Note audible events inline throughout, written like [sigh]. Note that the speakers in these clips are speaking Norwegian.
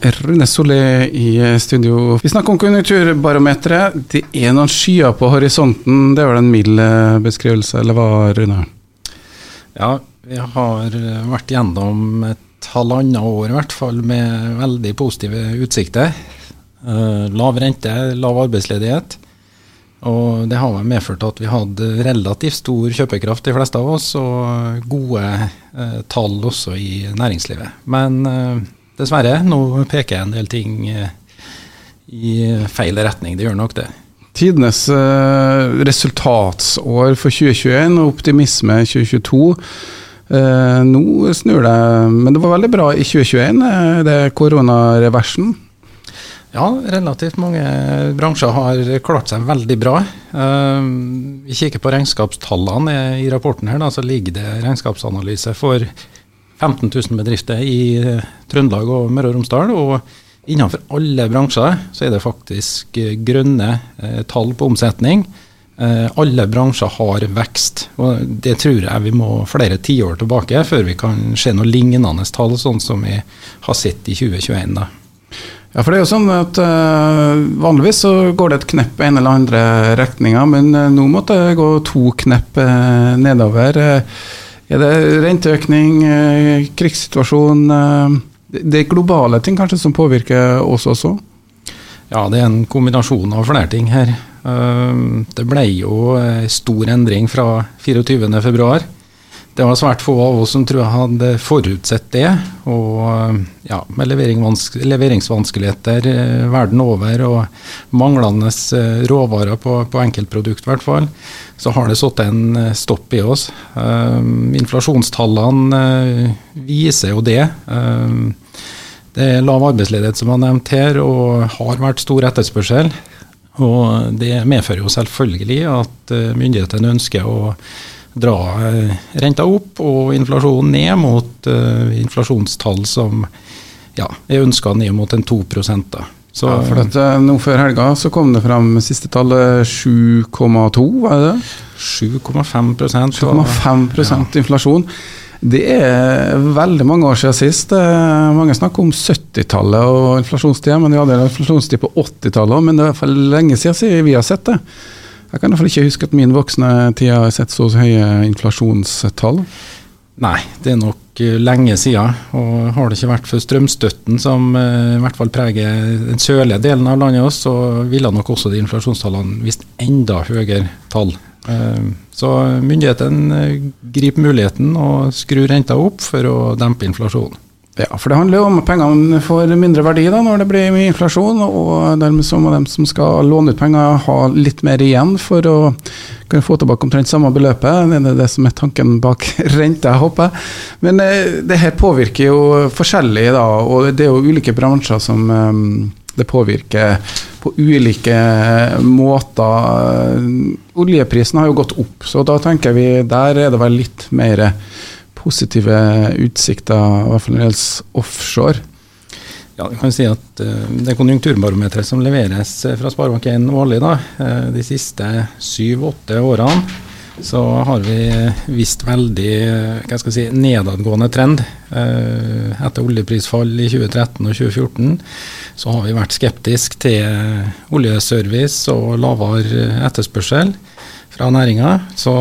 Rune Solé i studio. Vi snakker om konjunkturbarometeret. Det er noen skyer på horisonten. Det vel en mild eh, beskrivelse, eller hva, Rune? Ja, vi har vært gjennom et halvannet år i hvert fall med veldig positive utsikter. Uh, lav rente, lav arbeidsledighet. Og det har medført at vi hadde relativt stor kjøpekraft, de fleste av oss, og gode tall også i næringslivet. Men dessverre. Nå peker jeg en del ting eh, i feil retning. Det gjør nok det. Tidenes uh, resultatsår for 2021 og optimisme 2022. Uh, nå snur det, men det var veldig bra i 2021, det er koronareversen. Ja, relativt mange bransjer har klart seg veldig bra. Vi kikker på regnskapstallene i rapporten her, da, så ligger det regnskapsanalyse for 15 000 bedrifter i eh, Trøndelag og Møre og Romsdal. Og innenfor alle bransjer så er det faktisk eh, grønne eh, tall på omsetning. Alle bransjer har vekst. og Det tror jeg vi må flere tiår tilbake før vi kan se noe lignende tall, sånn som vi har sett i 2021. da. Ja, for det er jo sånn at uh, Vanligvis så går det et knepp i en eller andre retninga, men uh, nå måtte det gå to knepp uh, nedover. Er det renteøkning, eh, krigssituasjon eh, Det er globale ting kanskje som påvirker oss også? Ja, det er en kombinasjon av flere ting her. Eh, det ble jo stor endring fra 24.2. Det var svært få av oss som tror jeg hadde forutsett det. Og ja, med leveringsvanskeligheter verden over og manglende råvarer på, på enkeltprodukt, i hvert fall, så har det satt en eh, stopp i oss. Um, inflasjonstallene viser jo det. Um, det er lav arbeidsledighet, som har nevnt her, og har vært stor etterspørsel. Og det medfører jo selvfølgelig at myndighetene ønsker å dra uh, renta opp og inflasjonen ned mot inflasjonstall som ja, er ønska ned mot en 2 da. Så, ja, for dette, nå Før helga så kom det fram siste tallet 7,2, var det det? 7,5 7,5 inflasjon. Det er veldig mange år siden sist. Mange snakker om 70-tallet og inflasjonstida, men vi hadde inflasjonstid på 80-tallet men det er i hvert fall lenge siden vi har sett det. Jeg kan i hvert fall ikke huske at min voksne tid har sett så høye inflasjonstall. Nei, det er nok Eh, lenge siden. Og har det ikke vært for strømstøtten, som eh, i hvert fall preger den sørlige delen av landet, også, så ville nok også de inflasjonstallene vist enda høyere tall. Eh, så myndighetene griper muligheten og skrur renta opp for å dempe inflasjonen. Ja, for det handler jo om at pengene får mindre verdi da, når det blir mye inflasjon, og dermed så må de som skal låne ut penger ha litt mer igjen for å kunne få tilbake omtrent samme beløpet. Det er det som er tanken bak [laughs] renta, håper jeg. Men eh, det her påvirker jo forskjellig, da, og det er jo ulike bransjer som um, det påvirker på ulike måter. Oljeprisen har jo gått opp, så da tenker vi der er det vel litt mer positive utsikter, i hvert fall når det gjelder offshore? Ja, du kan si at uh, Det konjunkturbarometeret som leveres eh, fra Sparebank1 årlig da, uh, de siste syv-åtte årene, så har vi vist veldig hva skal jeg si, nedadgående trend. Etter oljeprisfall i 2013 og 2014 så har vi vært skeptisk til oljeservice og lavere etterspørsel fra næringa. Så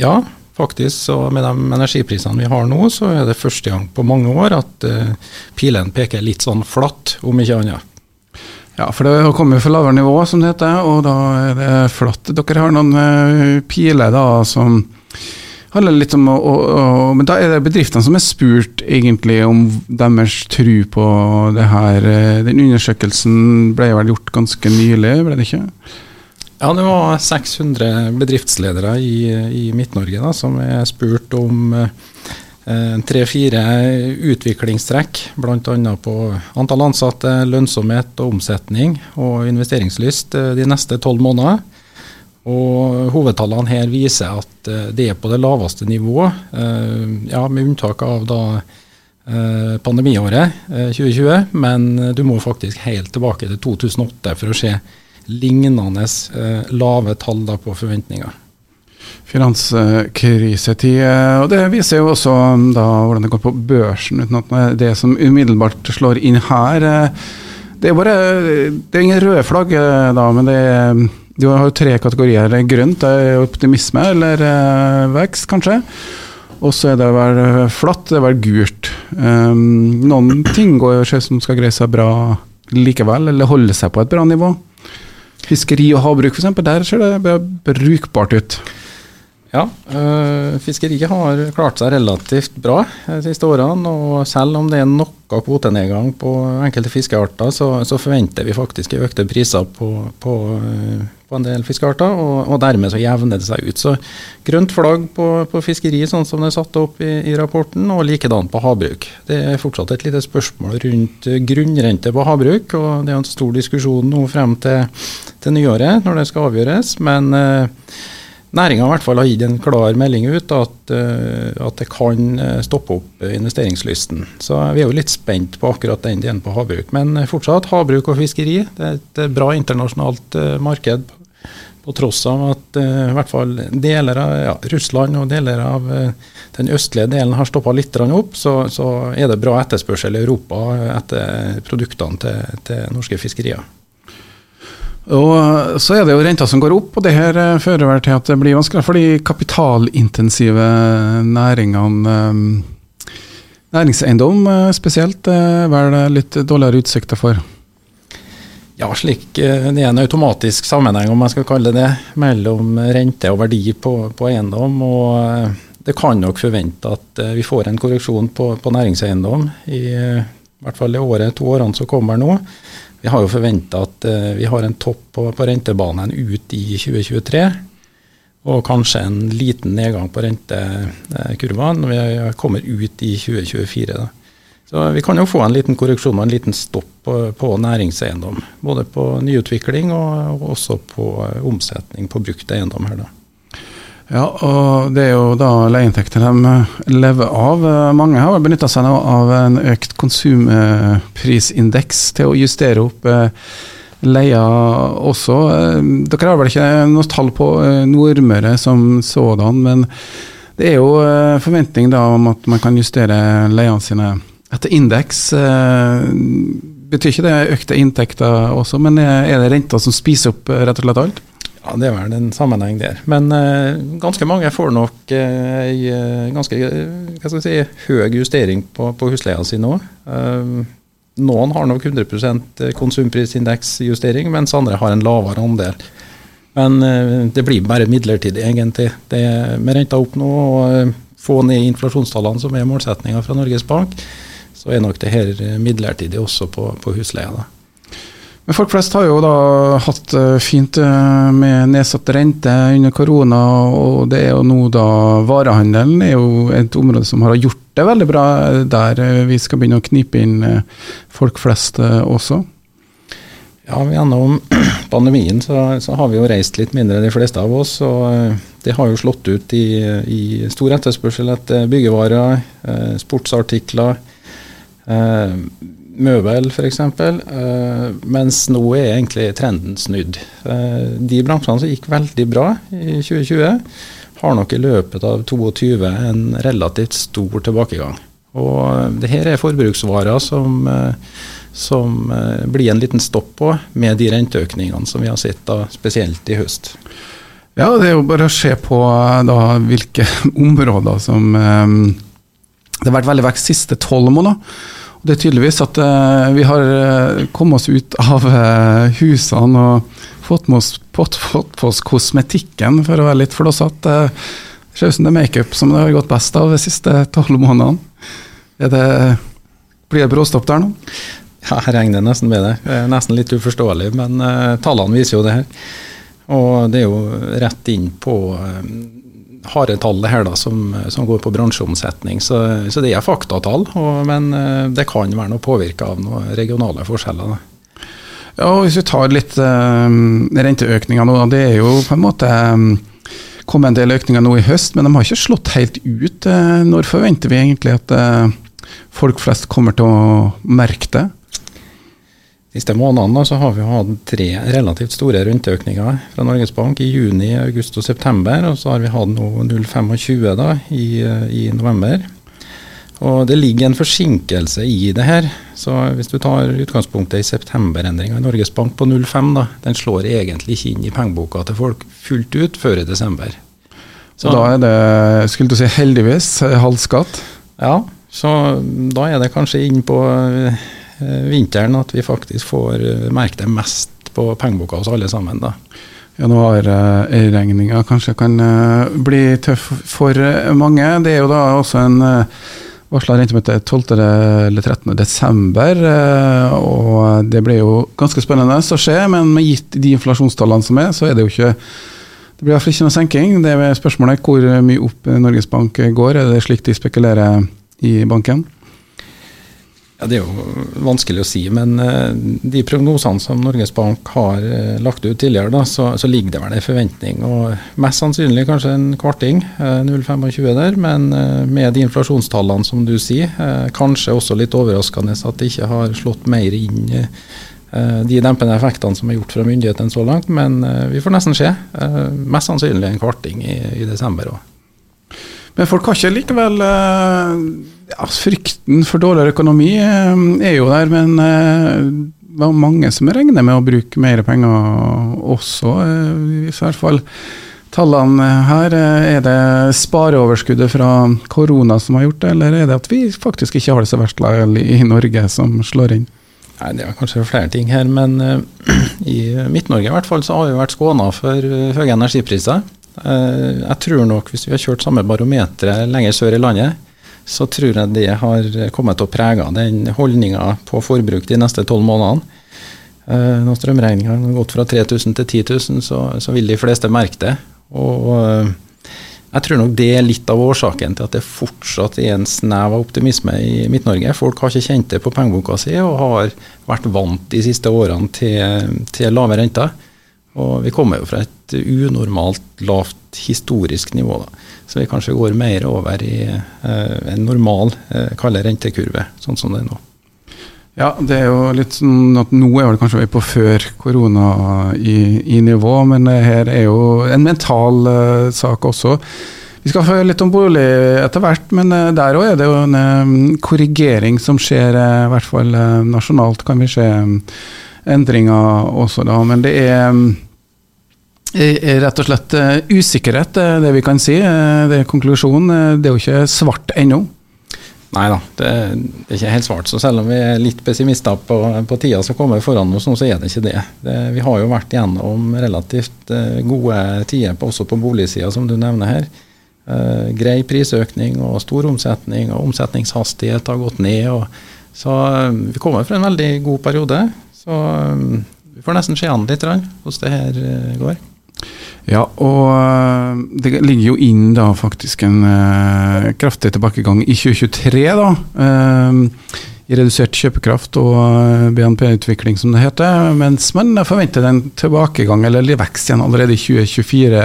ja, Faktisk, så Med de energiprisene vi har nå, så er det første gang på mange år at uh, pilen peker litt sånn flatt, om ikke annet. Ja, for det har kommet fra lavere nivå, som det heter, og da er det flatt. Dere har noen uh, piler da som handler litt om å, å, å, Men da er det bedriftene som er spurt egentlig om deres tro på det her. Eh, den undersøkelsen ble vel gjort ganske nylig, ble det ikke? Ja, det var 600 bedriftsledere i, i Midt-Norge som er spurt om eh, tre-fire utviklingstrekk, bl.a. på antall ansatte, lønnsomhet og omsetning og investeringslyst eh, de neste tolv måneder. Og Hovedtallene her viser at eh, det er på det laveste nivået, ja, med unntak av da pandemiåret 2020, men du må faktisk helt tilbake til 2008 for å se lignende eh, lave tall på forventninger. finanskrisetid. Og det viser jo også da hvordan det går på børsen, uten at det som umiddelbart slår inn her Det er bare Det er ingen røde flagg, da, men det er du har jo tre kategorier. Grønt er optimisme eller vekst, kanskje. Og så er det vel flatt, det er vel gult. Um, noen ting går jo som skal greie seg bra likevel, eller holde seg på et bra nivå. Fiskeri og havbruk f.eks., der ser det brukbart ut. Ja, øh, fiskeriet har klart seg relativt bra de siste årene. Og selv om det er noe kvotenedgang på enkelte fiskearter, så, så forventer vi faktisk økte priser på, på, øh, på en del fiskearter. Og, og, dermed så jevner det seg ut. Så grønt flagg på, på fiskeri, sånn som det er satt opp i, i rapporten, og likedan på havbruk. Det er fortsatt et lite spørsmål rundt grunnrente på havbruk, og det er en stor diskusjon nå frem til, til nyåret når det skal avgjøres. men eh, Næringa har gitt en klar melding ut at, uh, at, det kan eh, stoppe opp investeringslysten. Så vi er jo litt spent på akkurat den delen på havbruk. Men fortsatt havbruk og fiskeri. Det er et bra internasjonalt marked. På tross av at uh, i hvert fall deler av ja, Russland og deler av den østlige delen har stoppa litt opp, så, så, er det bra etterspørsel i Europa etter produktene til, til norske fiskerier. Og Så er det jo renta som går opp, og det her eh, fører vel til at det blir vanskeligere for de kapitalintensive næringene. Eh, næringseiendom eh, spesielt er vel litt dårligere utsikter for? Ja, slik det er en automatisk sammenheng, om jeg skal kalle det mellom rente og verdi på, på eiendom. og Det kan nok forvente at vi får en korreksjon på, på næringseiendom i, i hvert fall i året, to årene som kommer nå. Vi har jo forventa at vi har en topp på, på, rentebanen ut i 2023. Og kanskje en liten nedgang på rentekurven når vi kommer ut i 2024. Da. Så vi kan jo få en liten korreksjon og en liten stopp på, på næringseiendom. Både på nyutvikling og, og også på uh, omsetning på brukt eiendom. her da. Ja, og det er jo da leieinntekter de eh, lever av. Mange har benytta seg av en økt konsumprisindeks til å justere opp eh, leia også. Eh, dere har vel ikke noe tall på Nordmøre som sådan, men det er jo forventning da om at man kan justere leiene sine etter indeks. Betyr ikke det økte inntekter også, men er det renta som spiser opp rett og slett alt? Ja, Det er vel en sammenheng der. Men uh, ganske mange får nok ei ganske hva skal si, høy justering på, på husleia si nå. Uh, noen har nok 100 konsumprisindeksjustering, mens andre har en lavere andel. Men det blir bare midlertidig, egentlig. Det Med renta opp nå og få ned inflasjonstallene, som er målsettinga fra Norges Bank, så er nok det her midlertidig også på, på husleia. da. Men folk flest har jo da hatt eh, fint eh, med nedsatt rente under korona, og det er jo nå da varehandelen er jo et område som har gjort det veldig bra der. Vi skal begynne å knipe inn eh, folk flest også. Ja, Gjennom [clears throat] pandemien så, så, har vi jo reist litt mindre, de fleste av oss. og Det har jo slått ut i, i stor etterspørsel etter byggevarer, sportsartikler. Eh, møbel f.eks. Eh, mens nå er egentlig trenden snudd. Eh, de bransjene som gikk veldig bra i 2020, har nok i løpet av 2022 en relativt stor tilbakegang. Og uh, det her er forbruksvarer som, uh, som blir en liten stopp på med de renteøkningene som vi har sett da, spesielt i høst. Ja, det er jo bare å se på da, hvilke [laughs] områder som Det har vært veldig vekst siste tolv måneder. Og Det er tydeligvis at uh, vi har uh, kommet oss ut av uh, husene og fått med oss, fått, fått på oss kosmetikken, for å være litt flåsete. Det ser ut som det er makeup som det har gått best av de siste tolv månedene. Det, blir det bråstopp der nå? Ja, jeg regner nesten med det. det er nesten litt uforståelig, men tallene viser jo det her. Og det er jo rett inn på harde tallet her da, som, som, går på bransjeomsetning. Så, så det er faktatall, og, men eh, det kan være noe påvirka av noen regionale forskjeller. Da. Ja, og Hvis vi tar litt uh, renteøkninger nå, det er jo på en måte um, kommet en del økninger nå i høst, men de har ikke slått helt ut. Uh, når forventer vi egentlig at uh, folk flest kommer til å merke det? Siste månedene så har vi hatt tre relativt store renteøkninger fra Norges Bank i juni, august og september. Og så har vi hatt nå 0,25 da, i, i, november. Og Det ligger en forsinkelse i det her. så Hvis du tar utgangspunktet i septemberendringa i Norges Bank på 0,5, da, den slår egentlig ikke inn i pengeboka til folk fullt ut før i desember. Så da er det, skulle du si heldigvis, halvskatt? Ja, så da er det kanskje inn på Eh, vinteren at vi faktisk får eh, merke det mest på pengeboka hos alle sammen. da. Januarregninga eh, kanskje kan bli tøff for mange. Det er jo da også en varsla rentemøte 12. eller 13. desember. Og det blir jo ganske spennende å se, men med gitt de inflasjonstallene som er, så er det jo ikke det blir iallfall ikke noe senking. Det er spørsmålet hvor mye opp Norges Bank går. Er det slik de spekulerer i banken? Ja, Det er jo vanskelig å si, men uh, de prognosene som Norges Bank har uh, lagt ut tidligere, da, så, så, ligger det vel en forventning. og Mest sannsynlig kanskje en kvarting, uh, eh, 0,25 der. Men med de inflasjonstallene som du sier, kanskje også litt overraskende at det ikke har slått mer inn de dempende effektene som er gjort fra myndighetene så langt. Men vi får nesten se. Mest sannsynlig en kvarting i, i desember òg. Men folk har ikke likevel ja, Frykten for dårligere økonomi eh, er jo der, men eh, det var mange som regner med å bruke mer penger også. Eh, I hvert fall tallene her. Er det spareoverskuddet fra korona som har gjort det, eller er det at vi faktisk ikke har det så verst i Norge som slår inn? Nei, Det er kanskje flere ting her, men [clears throat] i Midt-Norge i hvert fall så har vi vært skåna for høye energipriser. Jeg tror nok hvis vi har kjørt samme barometer lenger sør i landet, så tror jeg det har kommet til å prege den holdninga på forbruk de neste tolv månedene. Eh, når strømregninga har gått fra 3000 til 10 000, så, så, vil de fleste merke det. Og eh, jeg tror nok det er litt av årsaken til at det fortsatt er en snev av optimisme i Midt-Norge. Folk har ikke kjent det på pengeboka si og har vært vant de siste årene til, til lave renter. Og vi kommer jo fra et unormalt lavt historisk nivå, da. Så vi kanskje går mer over i eh, en normal, eh, kalde rentekurve, sånn som det er nå. Ja, det er jo litt sånn at nå er det kanskje vi på før korona i, i, nivå, men her er jo en mental uh, sak også. Vi skal høre litt om bolig etter hvert, men uh, der òg er det jo en korrigering som skjer, i hvert fall nasjonalt kan vi se endringer også da. Men det er um, rett og slett uh, usikkerhet, det er vi kan si. Uh, det er konklusjonen. Uh, det er jo ikke svart ennå. Nei da, det, det, er ikke helt svart. Så selv om vi er litt pessimister på, på tida som kommer foran oss, så er det ikke det. det. Vi har jo vært gjennom relativt gode tider på, også på boligsida, som du nevner her. grei prisøkning og stor omsetning, og omsetningshastighet har gått ned. Og, så vi kommer fra en veldig god periode. Så vi får nesten se an litt hvordan det her går. Ja, og eh, det ligger jo inn da faktisk en uh, kraftig tilbakegang i 2023, da. Uh, I redusert kjøpekraft og BNP-utvikling, som det heter. Mens man forventer en tilbakegang eller vekst igjen allerede i 2024.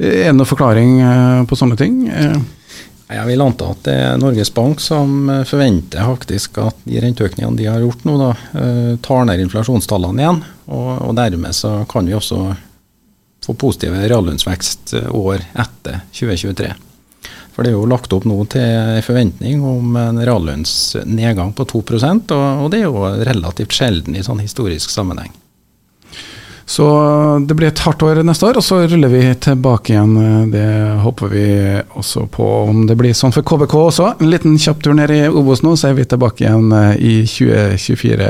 Er det noen forklaring uh, på sånne ting? Jeg vil anta at det er Norges Bank som forventer faktisk at de renteøkningene de har gjort nå, da, tar ned inflasjonstallene igjen. Og, og dermed så kan vi også få positive reallønnsvekst eh, år etter 2023. For det er jo lagt opp nå til en forventning om en reallønnsnedgang på 2% og det er jo relativt sjelden i sånn historisk sammenheng. Så det blir et hardt år neste år, og så ruller vi tilbake igjen. Det håper vi også på, om det blir sånn for KBK også. En liten kjapp tur ned i Obos nå, så er vi tilbake igjen eh, i 2024.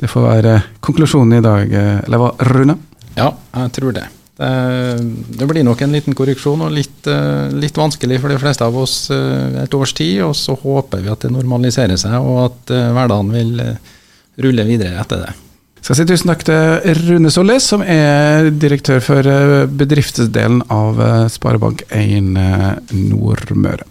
Det får være konklusjonen i dag, eh, eller hva, Rune? Ja, jeg tror det. Det blir nok en liten korreksjon og litt, eh, litt, vanskelig for de fleste av oss eh, et års tid. Og så håper vi at det normaliserer seg, og at eh, hverdagen vil rulle videre etter det. Skal si tusen takk til Rune Solli, som er direktør for bedriftsdelen av Sparebank1 Nordmøre.